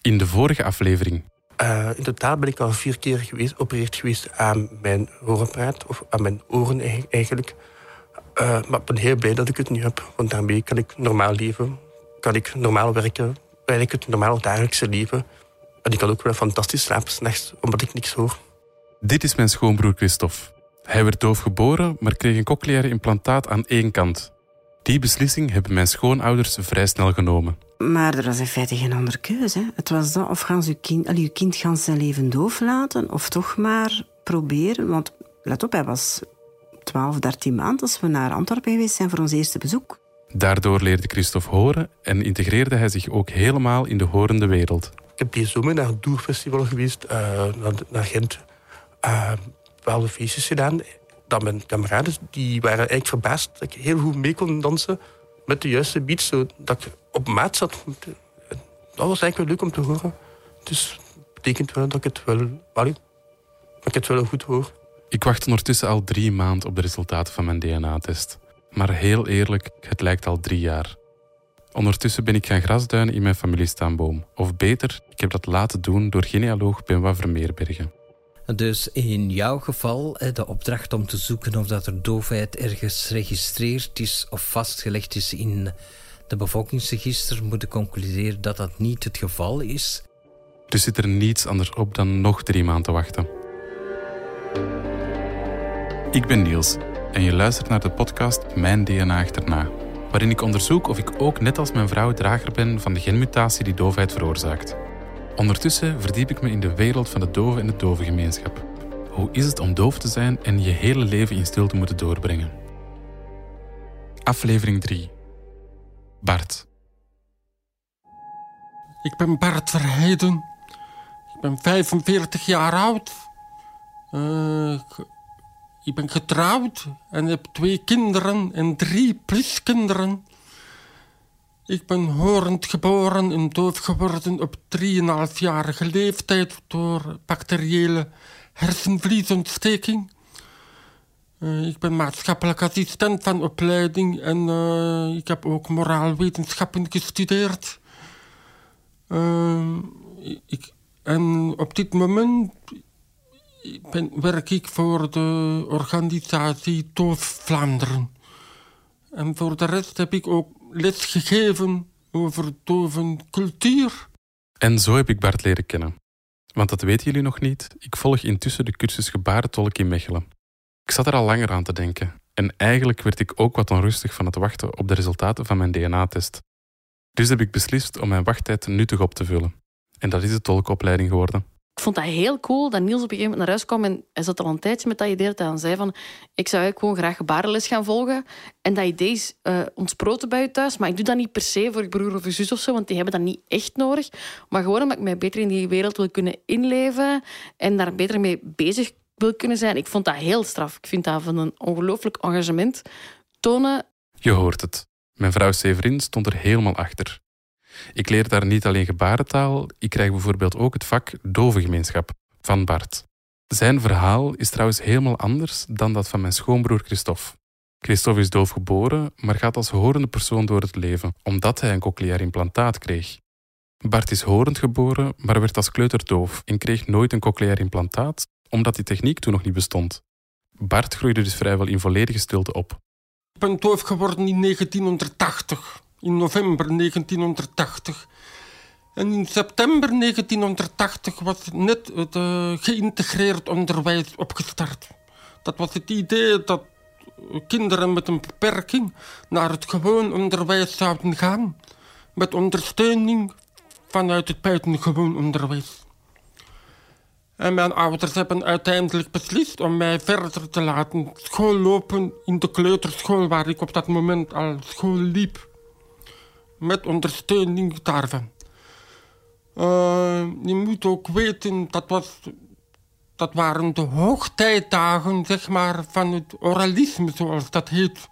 In de vorige aflevering. Uh, in totaal ben ik al vier keer geweest, geopereerd geweest aan mijn horenpraat, of aan mijn oren eigenlijk. Uh, maar ik ben heel blij dat ik het nu heb, want daarmee kan ik normaal leven, kan ik normaal werken, eigenlijk het normaal dagelijkse leven. En ik kan ook wel fantastisch slapen s'nachts, omdat ik niks hoor. Dit is mijn schoonbroer Christophe. Hij werd doof geboren, maar kreeg een cochleaire implantaat aan één kant. Die beslissing hebben mijn schoonouders vrij snel genomen. Maar er was in feite geen andere keuze. Het was dat, of gaan ze uw kind, allee, uw kind gaan zijn leven doof laten, of toch maar proberen. Want let op, hij was 12, 13 maanden als we naar Antwerpen geweest zijn voor ons eerste bezoek. Daardoor leerde Christophe horen en integreerde hij zich ook helemaal in de horende wereld. Ik heb die zomer naar het Doerfestival geweest, uh, naar, naar, Gent. Uh, bepaalde feestjes gedaan. Dat mijn kameraden die waren eigenlijk verbaasd dat ik heel goed mee kon dansen met de juiste beats, zodat ik op maat zat. Dat was eigenlijk wel leuk om te horen. Dus dat betekent wel dat ik het wel, dat ik het wel goed hoor. Ik wacht ondertussen al drie maanden op de resultaten van mijn DNA-test. Maar heel eerlijk, het lijkt al drie jaar. Ondertussen ben ik gaan grasduinen in mijn familiestaanboom. Of beter, ik heb dat laten doen door genealoog Benoit Vermeerbergen. Dus in jouw geval, de opdracht om te zoeken of dat er doofheid ergens geregistreerd is of vastgelegd is in de bevolkingsregister, moet ik concluderen dat dat niet het geval is. Dus zit er niets anders op dan nog drie maanden te wachten. Ik ben Niels en je luistert naar de podcast Mijn DNA achterna, waarin ik onderzoek of ik ook net als mijn vrouw drager ben van de genmutatie die doofheid veroorzaakt. Ondertussen verdiep ik me in de wereld van de doven en de dovengemeenschap. Hoe is het om doof te zijn en je hele leven in stilte moeten doorbrengen? Aflevering 3. Bart. Ik ben Bart Verheiden. Ik ben 45 jaar oud. Uh, ik ben getrouwd en heb twee kinderen en drie pluskinderen. Ik ben horend geboren en doof geworden op 3,5-jarige leeftijd door bacteriële hersenvliesontsteking. Uh, ik ben maatschappelijk assistent van opleiding en uh, ik heb ook moraalwetenschappen gestudeerd. Uh, ik, en op dit moment ben, werk ik voor de organisatie Doof Vlaanderen. En voor de rest heb ik ook les gegeven over cultuur. En zo heb ik Bart leren kennen. Want dat weten jullie nog niet, ik volg intussen de cursus gebarentolk in Mechelen. Ik zat er al langer aan te denken en eigenlijk werd ik ook wat onrustig van het wachten op de resultaten van mijn DNA-test. Dus heb ik beslist om mijn wachttijd nuttig op te vullen. En dat is de tolkopleiding geworden ik vond dat heel cool dat Niels op een gegeven moment naar huis kwam en hij zat al een tijdje met dat idee dat hij zei van ik zou eigenlijk gewoon graag gebarenles gaan volgen en dat idee is uh, ontsproten bij je thuis, maar ik doe dat niet per se voor je broer of je zus of zo, want die hebben dat niet echt nodig, maar gewoon omdat ik mij beter in die wereld wil kunnen inleven en daar beter mee bezig wil kunnen zijn. Ik vond dat heel straf. Ik vind dat van een ongelooflijk engagement tonen. Je hoort het. Mijn vrouw Severin stond er helemaal achter. Ik leer daar niet alleen gebarentaal, ik krijg bijvoorbeeld ook het vak dovengemeenschap van Bart. Zijn verhaal is trouwens helemaal anders dan dat van mijn schoonbroer Christophe. Christophe is doof geboren, maar gaat als horende persoon door het leven, omdat hij een cochleair implantaat kreeg. Bart is horend geboren, maar werd als kleuter doof en kreeg nooit een cochleair implantaat, omdat die techniek toen nog niet bestond. Bart groeide dus vrijwel in volledige stilte op. Ik ben doof geworden in 1980 in november 1980. En in september 1980 was net het uh, geïntegreerd onderwijs opgestart. Dat was het idee dat kinderen met een beperking naar het gewoon onderwijs zouden gaan. Met ondersteuning vanuit het buitengewoon onderwijs. En mijn ouders hebben uiteindelijk beslist om mij verder te laten schoollopen in de kleuterschool waar ik op dat moment al school liep met ondersteuning daarvan. Uh, je moet ook weten, dat, was, dat waren de hoogtijdagen zeg maar, van het oralisme, zoals dat heet.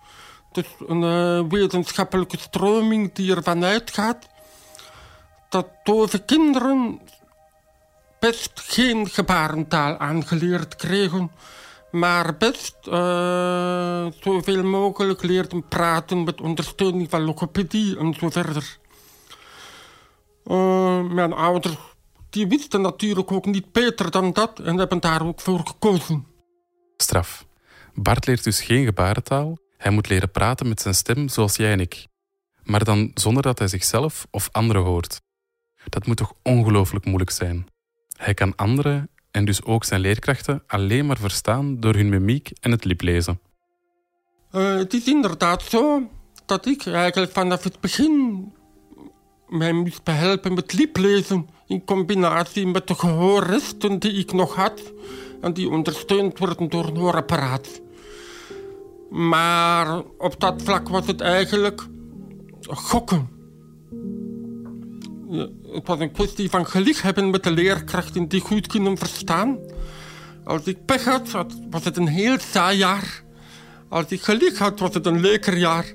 Dus een uh, wetenschappelijke stroming die ervan uitgaat dat dove kinderen best geen gebarentaal aangeleerd kregen maar best uh, zoveel mogelijk leerden praten met ondersteuning van logopedie en zo verder. Uh, mijn ouders die wisten natuurlijk ook niet beter dan dat en hebben daar ook voor gekozen. Straf. Bart leert dus geen gebarentaal. Hij moet leren praten met zijn stem zoals jij en ik. Maar dan zonder dat hij zichzelf of anderen hoort. Dat moet toch ongelooflijk moeilijk zijn. Hij kan anderen en dus ook zijn leerkrachten alleen maar verstaan door hun mimiek en het liplezen. Uh, het is inderdaad zo dat ik eigenlijk vanaf het begin mij moest behelpen met liplezen in combinatie met de gehoorresten die ik nog had en die ondersteund worden door een hoorapparaat. Maar op dat vlak was het eigenlijk gokken. Het was een kwestie van geluk hebben met de leerkrachten die goed kunnen verstaan. Als ik pech had, was het een heel saai jaar. Als ik geluk had, was het een leuker jaar.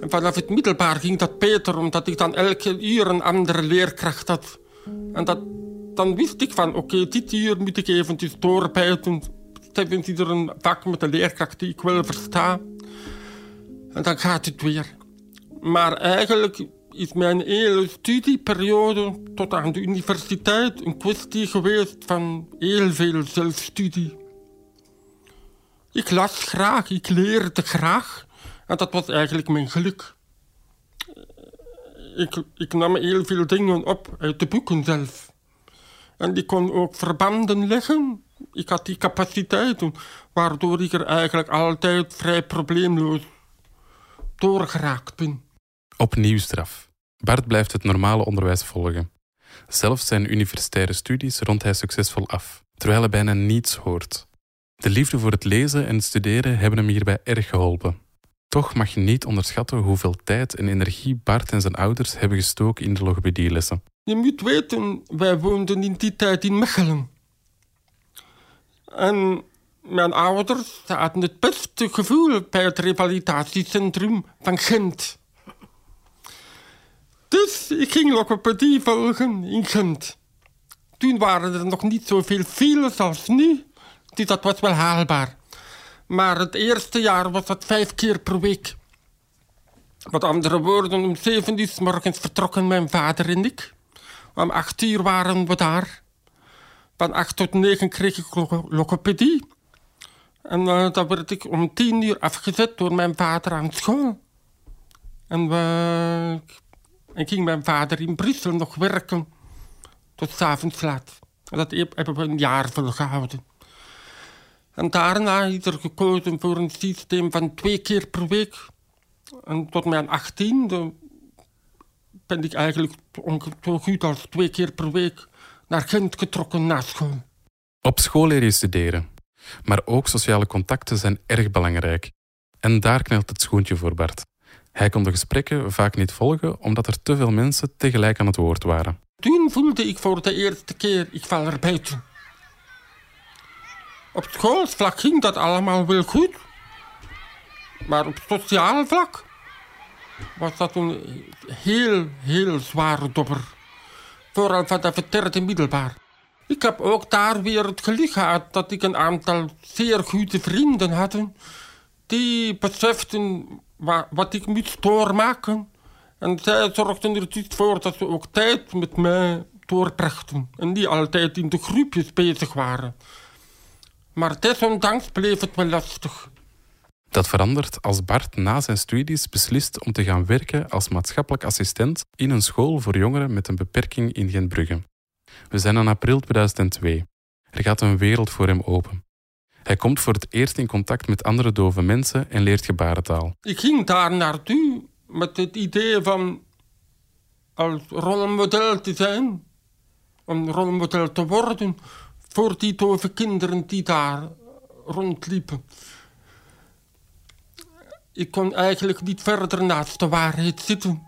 En vanaf het middelbaar ging dat beter, omdat ik dan elke uur een andere leerkracht had. En dat, dan wist ik van, oké, dit uur moet ik eventjes doorbijten. Tevens is er een vak met een leerkracht die ik wel versta. En dan gaat het weer. Maar eigenlijk is mijn hele studieperiode tot aan de universiteit een kwestie geweest van heel veel zelfstudie. Ik las graag, ik leerde graag. En dat was eigenlijk mijn geluk. Ik, ik nam heel veel dingen op uit de boeken zelf. En ik kon ook verbanden leggen. Ik had die capaciteiten, waardoor ik er eigenlijk altijd vrij probleemloos doorgeraakt ben. Opnieuw straf. Bart blijft het normale onderwijs volgen. Zelfs zijn universitaire studies rondt hij succesvol af, terwijl hij bijna niets hoort. De liefde voor het lezen en studeren hebben hem hierbij erg geholpen. Toch mag je niet onderschatten hoeveel tijd en energie Bart en zijn ouders hebben gestoken in de logopedielessen. Je moet weten, wij woonden in die tijd in Mechelen. En mijn ouders hadden het beste gevoel bij het revalidatiecentrum van Gent. Dus ik ging logopedie volgen in Gent. Toen waren er nog niet zoveel files als nu, dus dat was wel haalbaar. Maar het eerste jaar was dat vijf keer per week. Met andere woorden, om zeven uur morgens vertrokken mijn vader en ik. Om acht uur waren we daar. Van acht tot negen kreeg ik logopedie. En uh, dan werd ik om tien uur afgezet door mijn vader aan school. En we, en ging mijn vader in Brussel nog werken. Tot s'avonds laat. En dat hebben we een jaar volgehouden. En daarna is er gekozen voor een systeem van twee keer per week. En tot mijn achttiende ben ik eigenlijk zo goed als twee keer per week naar Gent getrokken na school. Op school leer je studeren. Maar ook sociale contacten zijn erg belangrijk. En daar knelt het schoentje voor Bart. Hij kon de gesprekken vaak niet volgen omdat er te veel mensen tegelijk aan het woord waren. Toen voelde ik voor de eerste keer, ik val er. Op schoolvlak ging dat allemaal wel goed. Maar op sociaal vlak was dat een heel, heel zware dobber. Vooral vanaf het derde middelbaar. Ik heb ook daar weer het geluk gehad dat ik een aantal zeer goede vrienden had. Die beseften wat ik moest doormaken. En zij zorgden er dus voor dat ze ook tijd met mij doorbrachten. En niet altijd in de groepjes bezig waren. Maar desondanks bleef het wel lastig. Dat verandert als Bart na zijn studies beslist om te gaan werken als maatschappelijk assistent in een school voor jongeren met een beperking in Gentbrugge. We zijn in april 2002. Er gaat een wereld voor hem open. Hij komt voor het eerst in contact met andere dove mensen en leert gebarentaal. Ik ging daar naartoe met het idee van als rolmodel te zijn, om rolmodel te worden voor die dove kinderen die daar rondliepen. Ik kon eigenlijk niet verder naast de waarheid zitten.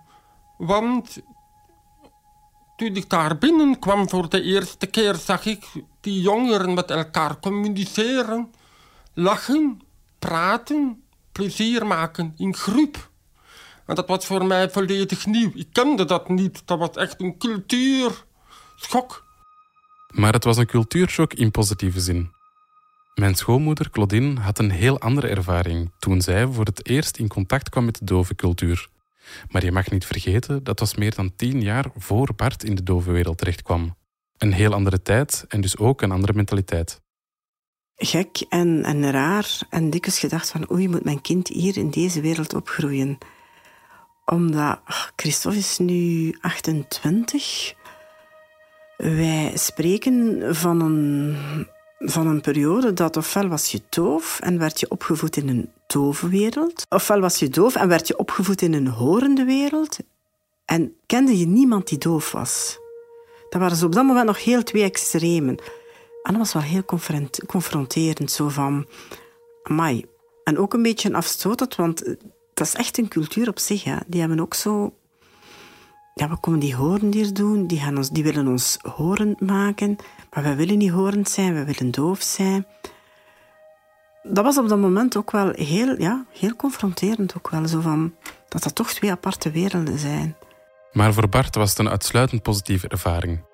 Want toen ik daar binnenkwam voor de eerste keer... zag ik die jongeren met elkaar communiceren, lachen, praten, plezier maken in groep. En dat was voor mij volledig nieuw. Ik kende dat niet. Dat was echt een cultuurschok. Maar het was een cultuurshock in positieve zin. Mijn schoonmoeder Claudine had een heel andere ervaring toen zij voor het eerst in contact kwam met de dove cultuur. Maar je mag niet vergeten, dat was meer dan tien jaar voor Bart in de dove wereld terechtkwam. Een heel andere tijd en dus ook een andere mentaliteit. Gek en, en raar en dikwijls gedacht van oei, moet mijn kind hier in deze wereld opgroeien. Omdat Christophe is nu 28. Wij spreken van een, van een periode dat ofwel was je doof en werd je opgevoed in een dove wereld, ofwel was je doof en werd je opgevoed in een horende wereld en kende je niemand die doof was. Dat waren ze op dat moment nog heel twee extremen. En dat was wel heel confronterend, zo van... Amai. En ook een beetje afstotend, want dat is echt een cultuur op zich. Hè. Die hebben ook zo... Ja, we komen die horen hier doen, die, gaan ons, die willen ons horend maken. Maar wij willen niet horend zijn, we willen doof zijn. Dat was op dat moment ook wel heel, ja, heel confronterend. Ook wel, zo van, dat dat toch twee aparte werelden zijn. Maar voor Bart was het een uitsluitend positieve ervaring.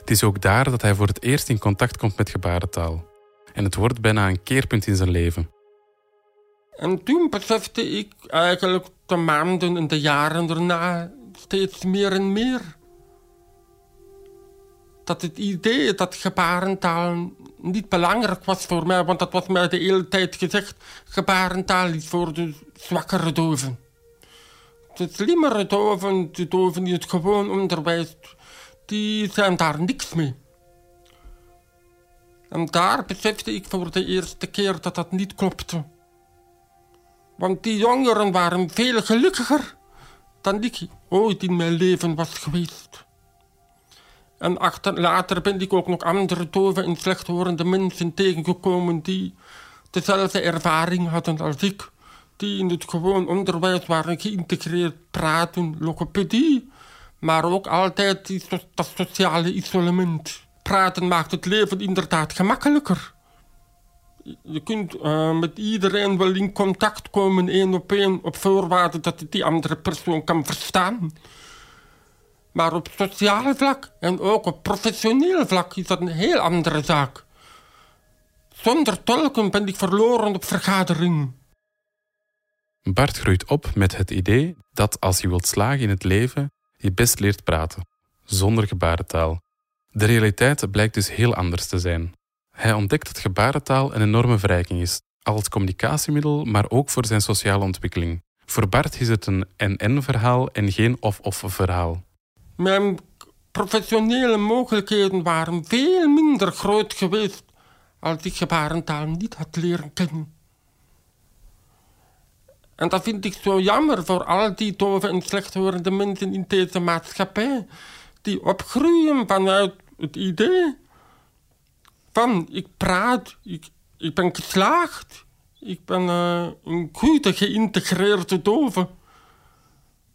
Het is ook daar dat hij voor het eerst in contact komt met gebarentaal. En het wordt bijna een keerpunt in zijn leven. En toen besefte ik eigenlijk de maanden en de jaren daarna steeds meer en meer dat het idee dat gebarentaal niet belangrijk was voor mij, want dat was mij de hele tijd gezegd, gebarentaal is voor de zwakkere doven. De slimmere doven, de doven die het gewoon onderwijs, die zijn daar niks mee. En daar besefte ik voor de eerste keer dat dat niet klopte. Want die jongeren waren veel gelukkiger dan ik ooit in mijn leven was geweest. En achter, later ben ik ook nog andere dove en slechthorende mensen tegengekomen die dezelfde ervaring hadden als ik. Die in het gewoon onderwijs waren geïntegreerd, praten, logopedie, maar ook altijd dat sociale isolement. Praten maakt het leven inderdaad gemakkelijker. Je kunt uh, met iedereen wel in contact komen, één op één, op voorwaarde dat je die andere persoon kan verstaan. Maar op sociaal vlak en ook op professioneel vlak is dat een heel andere zaak. Zonder tolken ben ik verloren op vergaderingen. Bart groeit op met het idee dat als je wilt slagen in het leven, je best leert praten, zonder gebarentaal. De realiteit blijkt dus heel anders te zijn. Hij ontdekt dat gebarentaal een enorme verrijking is, als communicatiemiddel, maar ook voor zijn sociale ontwikkeling. Voor Bart is het een en-en-verhaal en geen of-of-verhaal. Mijn professionele mogelijkheden waren veel minder groot geweest als ik gebarentaal niet had leren kennen. En dat vind ik zo jammer voor al die dove en slechthorende mensen in deze maatschappij. Die opgroeien vanuit het idee ik praat, ik, ben geslaagd. Ik ben uh, een goede geïntegreerde dove.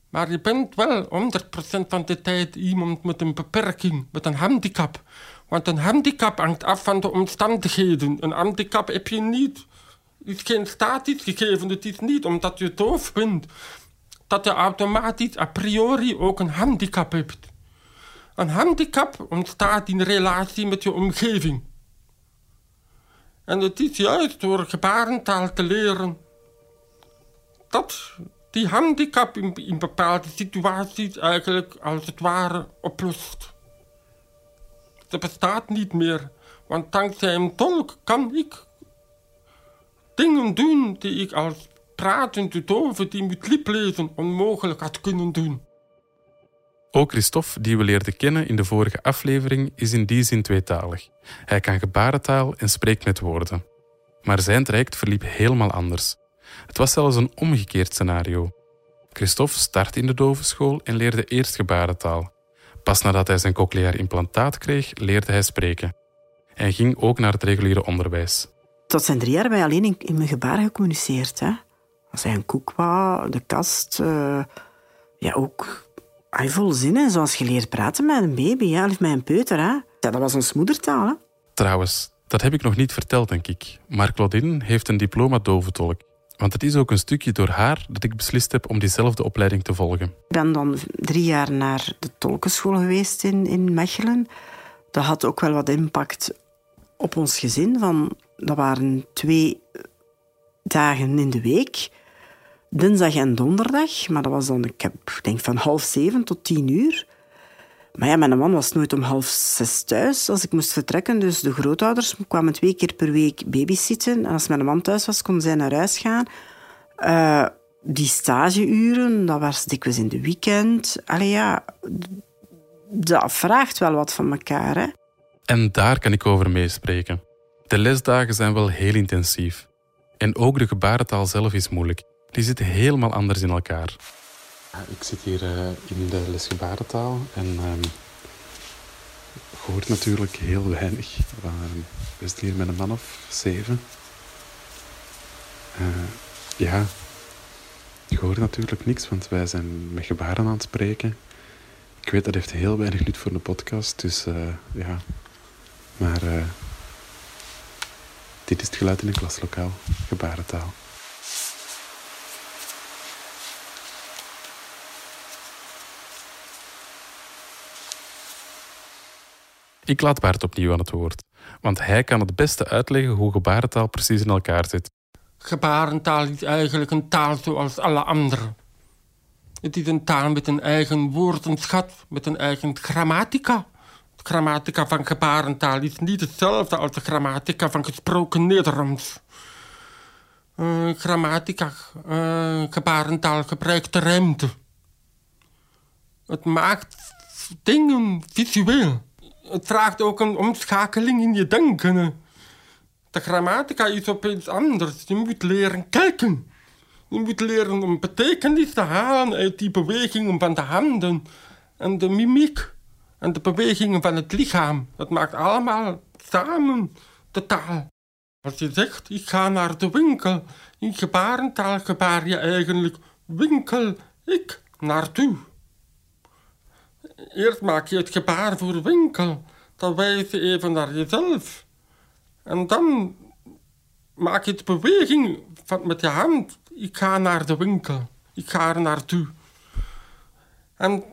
Maar je bent wel 100% van de tijd iemand met een beperking, met een handicap. Want een handicap hangt af van de omstandigheden. Een handicap heb je niet. Het is geen statisch gegeven. Het is niet omdat je doof bent dat je automatisch a priori ook een handicap hebt. Een handicap ontstaat in relatie met je omgeving. En het is juist door gebarentaal te leren dat die handicap in, bepaalde situaties eigenlijk als het ware oplost. Dat bestaat niet meer, want dankzij een tolk kan ik dingen doen die ik als pratende dove die moet liplezen onmogelijk had kunnen doen. Ook Christophe, die we leerden kennen in de vorige aflevering, is in die zin tweetalig. Hij kan gebarentaal en spreekt met woorden. Maar zijn traject verliep helemaal anders. Het was zelfs een omgekeerd scenario. Christophe startte in de dovenschool en leerde eerst gebarentaal. Pas nadat hij zijn cochleair implantaat kreeg, leerde hij spreken. Hij ging ook naar het reguliere onderwijs. Tot zijn drie jaar hebben wij alleen in, in mijn gebaren gecommuniceerd. Hè. Als hij een koek wou, de kast, uh, ja ook hij vol zin, zoals je leert praten met een baby hè, of met een peuter. Hè. Ja, dat was ons moedertaal. Hè. Trouwens, dat heb ik nog niet verteld, denk ik. Maar Claudine heeft een diploma doventolk. Want het is ook een stukje door haar dat ik beslist heb om diezelfde opleiding te volgen. Ik ben dan drie jaar naar de tolkenschool geweest in, in Mechelen. Dat had ook wel wat impact op ons gezin. Van, dat waren twee dagen in de week. Dinsdag en donderdag. Maar dat was dan, ik denk van half zeven tot tien uur. Maar ja, mijn man was nooit om half zes thuis als ik moest vertrekken. Dus de grootouders kwamen twee keer per week babysitten. En als mijn man thuis was, kon zij naar huis gaan. Uh, die stageuren, dat was dikwijls in de weekend. Allee ja, dat vraagt wel wat van elkaar. Hè? En daar kan ik over meespreken. De lesdagen zijn wel heel intensief. En ook de gebarentaal zelf is moeilijk. Die zitten helemaal anders in elkaar. Ik zit hier uh, in de les gebarentaal en uh, ik hoor natuurlijk heel weinig. Uh, we zitten hier met een man of zeven. Uh, ja, ik hoor natuurlijk niks, want wij zijn met gebaren aan het spreken. Ik weet dat heeft heel weinig nut voor de podcast, dus uh, ja. Maar dit is het geluid in een klaslokaal, gebarentaal. Ik laat Bart opnieuw aan het woord, want hij kan het beste uitleggen hoe gebarentaal precies in elkaar zit. Gebarentaal is eigenlijk een taal zoals alle andere. Het is een taal met een eigen woordenschat, met een eigen grammatica. De grammatica van gebarentaal is niet hetzelfde als de grammatica van gesproken Nederlands. Uh, grammatica, uh, gebarentaal gebruikt ruimte. Het maakt dingen visueel. Het vraagt ook een omschakeling in je denken. De grammatica is opeens anders. Je moet leren kijken. Je moet leren om betekenis te halen uit die bewegingen van de handen en de mimiek en de bewegingen van het lichaam. Dat maakt allemaal samen de taal. Als je zegt, ik ga naar de winkel, in gebarentaal gebaar je eigenlijk winkel, ik, naartoe. Eerst maak je het gebaar voor winkel, dan wijs je even naar jezelf. En dan maak je de beweging van, met je hand. Ik ga naar de winkel. Ik ga er naartoe. En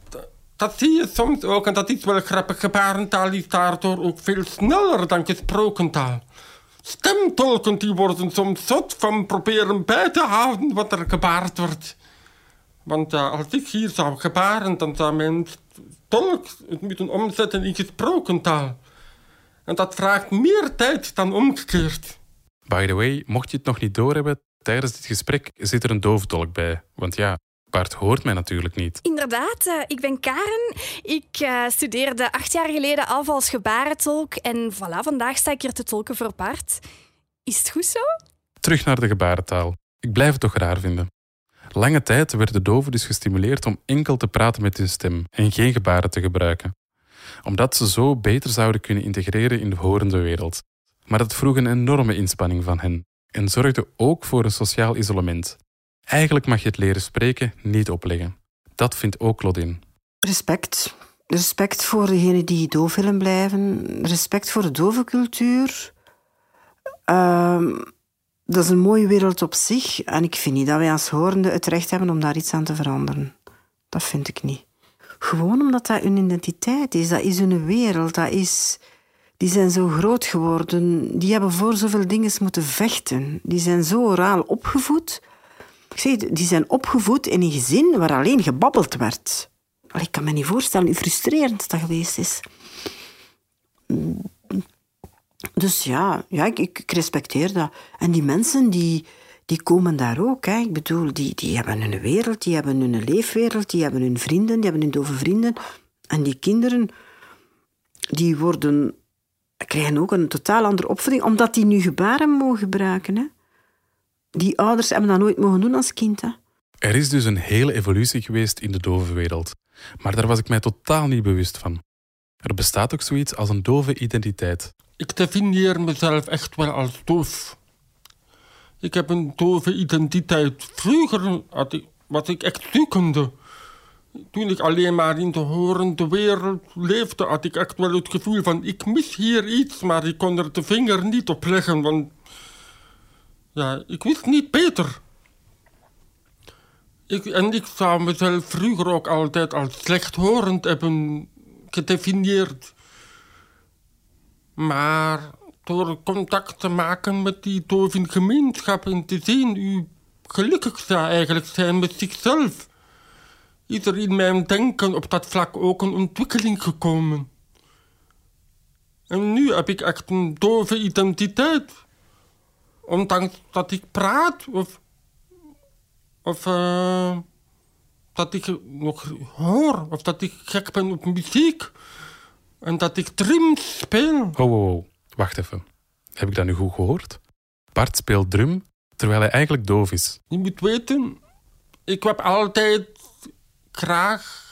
dat zie je soms ook, en dat is wel grappig. Gebarentaal is daardoor ook veel sneller dan gesproken taal. Stemtolken die worden soms zot van proberen bij te houden wat er gebaard wordt. Want ja, als ik hier zou gebaren, dan zou mijn tolk het moeten omzetten in gesproken taal. En dat vraagt meer tijd dan omgekeerd. By the way, mocht je het nog niet doorhebben, tijdens dit gesprek zit er een doofdolk bij. Want ja, Bart hoort mij natuurlijk niet. Inderdaad, uh, ik ben Karen. Ik uh, studeerde acht jaar geleden af als gebarentolk. En voilà, vandaag sta ik hier te tolken voor Bart. Is het goed zo? Terug naar de gebarentaal. Ik blijf het toch raar vinden. Lange tijd werden doven dus gestimuleerd om enkel te praten met hun stem en geen gebaren te gebruiken omdat ze zo beter zouden kunnen integreren in de horende wereld. Maar dat vroeg een enorme inspanning van hen en zorgde ook voor een sociaal isolement. Eigenlijk mag je het leren spreken niet opleggen. Dat vindt ook Claudine. Respect. Respect voor degenen die doof willen blijven. Respect voor de dove cultuur. Uh, dat is een mooie wereld op zich. En ik vind niet dat wij als horende het recht hebben om daar iets aan te veranderen. Dat vind ik niet. Gewoon omdat dat hun identiteit is, dat is hun wereld, dat is... Die zijn zo groot geworden, die hebben voor zoveel dingen moeten vechten. Die zijn zo oraal opgevoed. Ik zeg, die zijn opgevoed in een gezin waar alleen gebabbeld werd. ik kan me niet voorstellen hoe frustrerend dat geweest is. Dus ja, ja ik, respecteer dat. En die mensen die, die komen daar ook. Hè. Ik bedoel, die, die hebben hun wereld, die hebben hun leefwereld, die hebben hun vrienden, die hebben hun dove vrienden. En die kinderen, die worden, krijgen ook een totaal andere opvoeding, omdat die nu gebaren mogen gebruiken. Hè. Die ouders hebben dat nooit mogen doen als kind. Hè. Er is dus een hele evolutie geweest in de dove wereld. Maar daar was ik mij totaal niet bewust van. Er bestaat ook zoiets als een dove identiteit. Ik definieer mezelf echt wel als doof. Ik heb een dove identiteit. Vroeger had ik, was ik echt zoekende. Toen ik alleen maar in de horende wereld leefde, had ik echt wel het gevoel van... ik mis hier iets, maar ik kon er de vinger niet op leggen, want... Ja, ik wist niet beter. Ik, en ik zou mezelf vroeger ook altijd als slechthorend hebben gedefinieerd. Maar door contact te maken met die gemeenschap en te zien hoe gelukkig zou eigenlijk zijn met zichzelf. Is er in mijn denken op dat vlak ook een ontwikkeling gekomen. En nu heb ik echt een dove identiteit. Ondanks dat ik praat of, of uh, dat ik nog hoor of dat ik gek ben op muziek en dat ik drum speel. Oh, oh, oh. wacht even. Heb ik dat nu goed gehoord? Bart speelt drum terwijl hij eigenlijk doof is. Je moet weten, ik heb altijd graag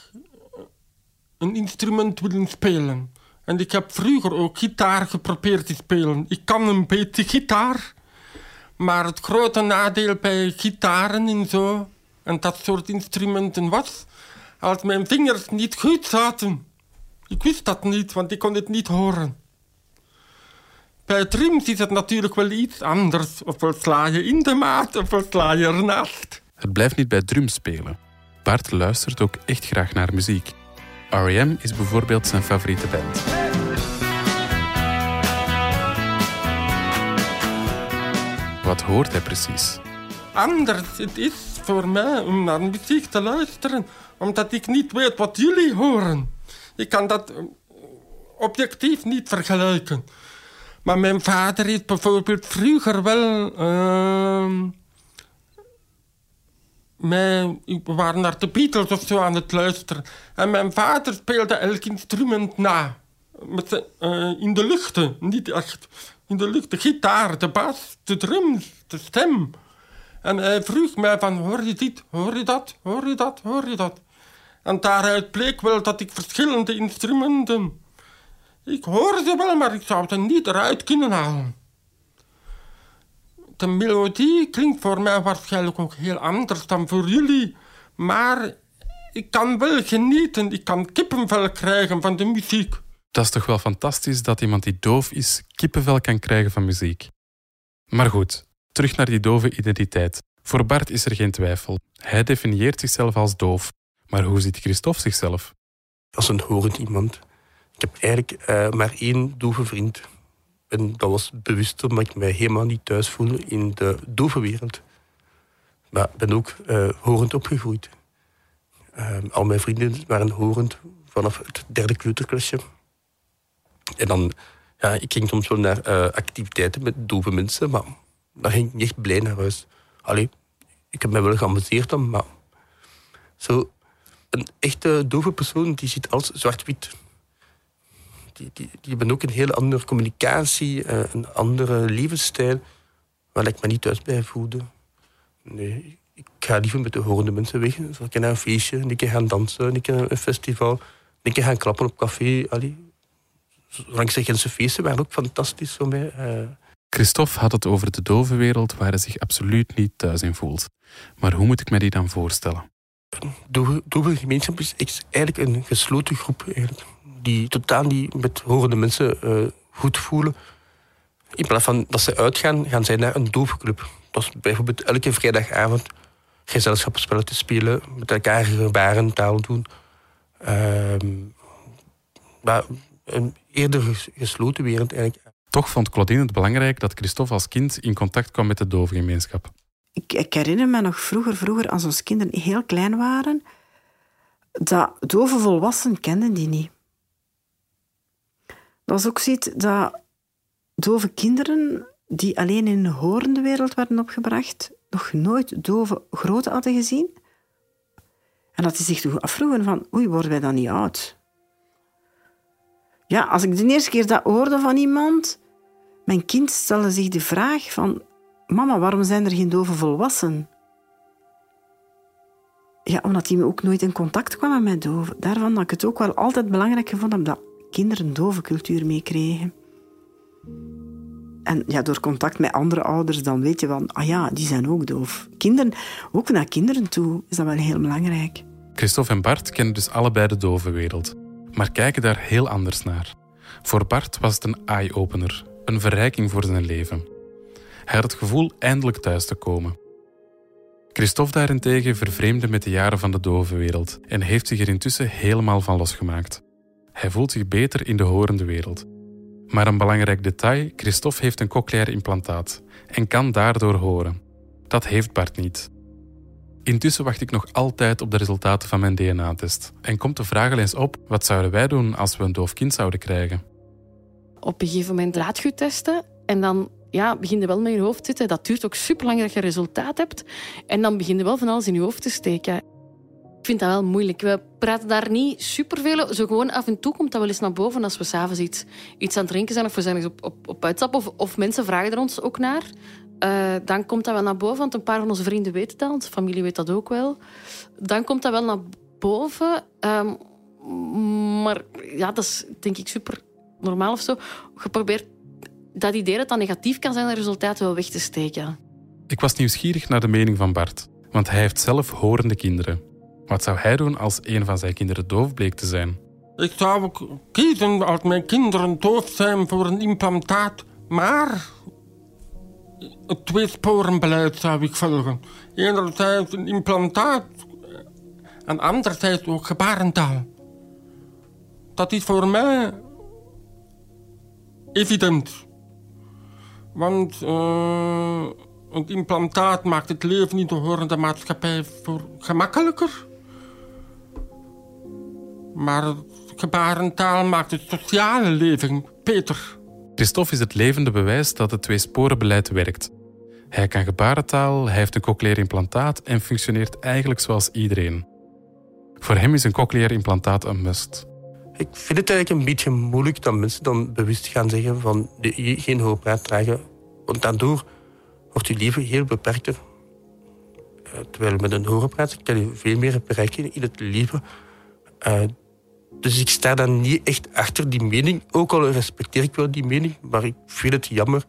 een instrument willen spelen. En ik heb vroeger ook gitaar geprobeerd te spelen. Ik kan een beetje gitaar. Maar het grote nadeel bij gitaren en zo... en dat soort instrumenten was... als mijn vingers niet goed zaten. Ik wist dat niet, want ik kon het niet horen. Bij drums is het natuurlijk wel iets anders. Ofwel sla je in de maat, ofwel sla je ernaast. Het blijft niet bij drum spelen. Bart luistert ook echt graag naar muziek. R.E.M. is bijvoorbeeld zijn favoriete band. Wat hoort hij precies? Anders, het is voor mij om naar muziek te luisteren, omdat ik niet weet wat jullie horen. Ik kan dat eh, objectief niet vergelijken. Maar mijn vader is bijvoorbeeld vroeger wel. Uh, we waren naar de Beatles of zo aan het luisteren. En mijn vader speelde elk instrument na. Met, uh, in de luchten, niet echt. In de lucht, de gitaar, de bas, de drums, de stem. En hij vroeg mij van, hoor je dit, hoor je dat, hoor je dat, hoor je dat? En daaruit bleek wel dat ik verschillende instrumenten ik hoor ze wel, maar ik zou ze niet eruit kunnen halen. De melodie klinkt voor mij waarschijnlijk ook heel anders dan voor jullie. Maar ik kan wel genieten, ik kan kippenvel krijgen van de muziek. Dat is toch wel fantastisch dat iemand die doof is kippenvel kan krijgen van muziek. Maar goed, terug naar die dove identiteit. Voor Bart is er geen twijfel. Hij definieert zichzelf als doof. Maar hoe ziet Christophe zichzelf? Als een horend iemand. Ik heb eigenlijk uh, maar één dove vriend. En dat was bewust omdat ik mij helemaal niet thuis voel in de dove wereld. Maar ik ben ook uh, horend opgegroeid. Uh, al mijn vrienden waren horend vanaf het derde kleuterklasje. En dan, ja, ik ging soms wel naar activiteiten met dove mensen, maar dan ging ik niet blij naar huis. Allee, ik heb me wel geamuseerd dan, maar zo een echte dove persoon die ziet als zwart-wit die, die, die hebben ook een heel andere communicatie, uh, een andere levensstijl, waar ik me niet thuis bij voelde. Nee, ik ga liever met de horende mensen weg. Zal ik naar een feestje, een keer gaan dansen, een een festival, een keer gaan klappen op café. Allee. Langs feesten waren ook fantastisch voor mij. Uh, Christophe had het over de dove wereld waar hij zich absoluut niet thuis in voelt. Maar hoe moet ik me die dan voorstellen? De gemeenschap is eigenlijk een gesloten groep. Eigenlijk die totaal niet met horende mensen uh, goed voelen. In plaats van dat ze uitgaan, gaan zij naar een doofclub. Dat is bijvoorbeeld elke vrijdagavond gezelschapsspellen spelen, met elkaar gebarentaal doen. Uh, maar een eerder gesloten wereld eigenlijk. Toch vond Claudine het belangrijk dat Christophe als kind in contact kwam met de dovengemeenschap. Ik, herinner me nog vroeger, vroeger, als onze kinderen heel klein waren, dat dove volwassenen kenden die niet. Dat is ook zoiets dat dove kinderen die alleen in een horende wereld werden opgebracht, nog nooit dove grote hadden gezien. En dat die zich toch afvroegen van, oei, worden wij dan niet oud? Ja, als ik de eerste keer dat hoorde van iemand, mijn kind stelde zich de vraag van, mama, waarom zijn er geen dove volwassenen? Ja, omdat hij ook nooit in contact kwam met doven. Daarvan dat ik het ook wel altijd belangrijk gevonden dat kinderen dove cultuur meekregen. En ja, door contact met andere ouders, dan weet je van, ah ja, die zijn ook doof. Kinderen, ook naar kinderen toe, is dat wel heel belangrijk. Christophe en Bart kennen dus allebei de dove wereld, maar kijken daar heel anders naar. Voor Bart was het een eye-opener, een verrijking voor zijn leven. Hij had het gevoel eindelijk thuis te komen. Christophe daarentegen vervreemde met de jaren van de dove wereld en heeft zich er intussen helemaal van losgemaakt. Hij voelt zich beter in de horende wereld. Maar een belangrijk detail: Christophe heeft een cochleair implantaat en kan daardoor horen. Dat heeft Bart niet. Intussen wacht ik nog altijd op de resultaten van mijn DNA-test. En komt de vraag eens op: wat zouden wij doen als we een doof kind zouden krijgen? Op een gegeven moment laat je testen en dan ja, begin je wel met je hoofd te zitten. Dat duurt ook super lang dat je resultaat hebt. En dan begin je wel van alles in je hoofd te steken. Ik vind dat wel moeilijk. We praten daar niet superveel Zo gewoon af en toe komt dat wel eens naar boven als we s'avonds iets, iets aan het drinken zijn of we zijn eens op, op, op. Of, of mensen vragen er ons ook naar. Uh, dan komt dat wel naar boven, want een paar van onze vrienden weten dat. Onze familie weet dat ook wel. Dan komt dat wel naar boven. Um, maar ja, dat is denk ik super normaal of zo. Je probeert dat idee dat dat negatief kan zijn, de resultaten wel weg te steken. Ik was nieuwsgierig naar de mening van Bart, want hij heeft zelf horende kinderen. Wat zou hij doen als een van zijn kinderen doof bleek te zijn? Ik zou ook kiezen als mijn kinderen doof zijn voor een implantaat, maar het tweesporenbeleid zou ik volgen. Enerzijds een implantaat en anderzijds ook gebarentaal. Dat is voor mij evident. Want uh, het implantaat maakt het leven de horende maatschappij voor gemakkelijker. Maar gebarentaal maakt het sociale leven beter. Christophe is het levende bewijs dat het tweesporenbeleid werkt. Hij kan gebarentaal, hij heeft een cochleair implantaat en functioneert eigenlijk zoals iedereen. Voor hem is een cochleair implantaat een must. Ik vind het eigenlijk een beetje moeilijk dat mensen dan bewust gaan zeggen van geen hoorpraat dragen. Want daardoor wordt je leven heel beperkter. Eh, terwijl met een hoorpraat kan je veel meer bereiken in het leven. Uh, dus ik sta dan niet echt achter die mening. Ook al respecteer ik wel die mening, maar ik vind het jammer.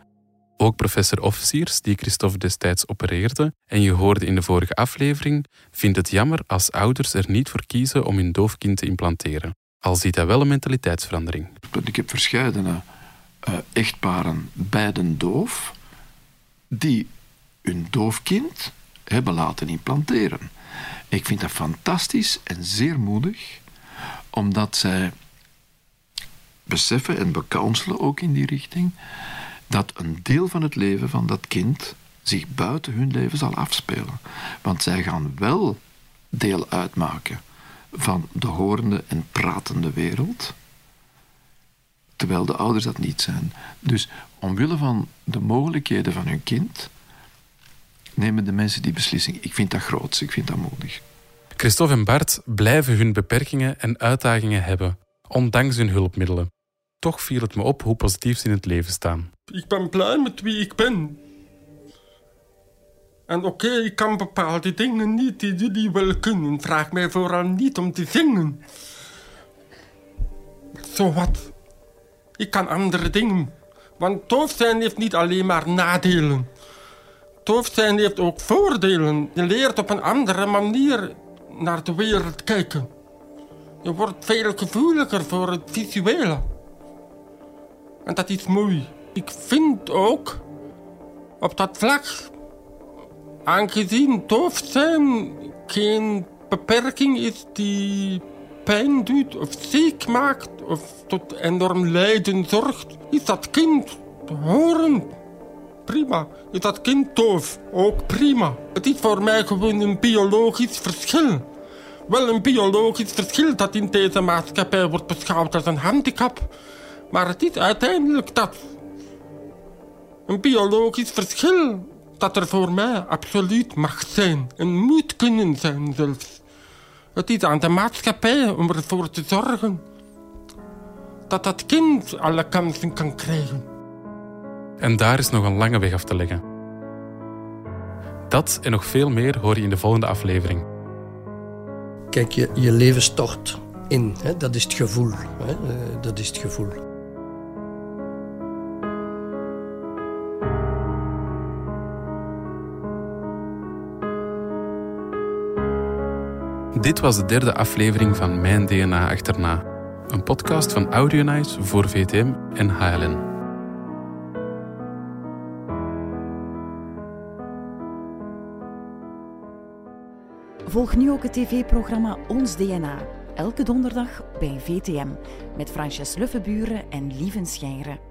Ook professor Officiers, die Christophe destijds opereerde, en je hoorde in de vorige aflevering, vindt het jammer als ouders er niet voor kiezen om hun doofkind te implanteren. Al ziet hij wel een mentaliteitsverandering. Ik heb verscheidene uh, echtparen, beiden doof, die hun doofkind hebben laten implanteren. Ik vind dat fantastisch en zeer moedig omdat zij beseffen en becounselen ook in die richting dat een deel van het leven van dat kind zich buiten hun leven zal afspelen. Want zij gaan wel deel uitmaken van de horende en pratende wereld, terwijl de ouders dat niet zijn. Dus omwille van de mogelijkheden van hun kind nemen de mensen die beslissing. Ik vind dat groot, ik vind dat moedig. Christophe en Bart blijven hun beperkingen en uitdagingen hebben, ondanks hun hulpmiddelen. Toch viel het me op hoe positief ze in het leven staan. Ik ben blij met wie ik ben. En oké, ik kan bepaalde dingen niet die jullie wel kunnen. Vraag mij vooral niet om te zingen. Zo wat. Ik kan andere dingen. Want tof zijn heeft niet alleen maar nadelen. Tof zijn heeft ook voordelen. Je leert op een andere manier naar de wereld kijken. Je wordt veel gevoeliger voor het visuele. En dat is mooi. Ik vind ook op dat vlak, aangezien doof zijn geen beperking is die pijn doet of ziek maakt of tot enorm lijden zorgt, is dat kind te horen prima. Is dat kind doof? Ook prima. Het is voor mij gewoon een biologisch verschil. Wel een biologisch verschil dat in deze maatschappij wordt beschouwd als een handicap. Maar het is uiteindelijk dat. Een biologisch verschil dat er voor mij absoluut mag zijn. En moet kunnen zijn zelfs. Het is aan de maatschappij om ervoor te zorgen dat dat kind alle kansen kan krijgen. En daar is nog een lange weg af te leggen. Dat en nog veel meer hoor je in de volgende aflevering. Kijk, je, je leven stort in. Hè? Dat is het gevoel. Hè? Uh, dat is het gevoel. Dit was de derde aflevering van Mijn DNA Achterna. Een podcast van Audionice voor VTM en HLN. Volg nu ook het tv-programma Ons DNA. Elke donderdag bij VTM. Met Frances Luffenburen en Lieven Schijnre.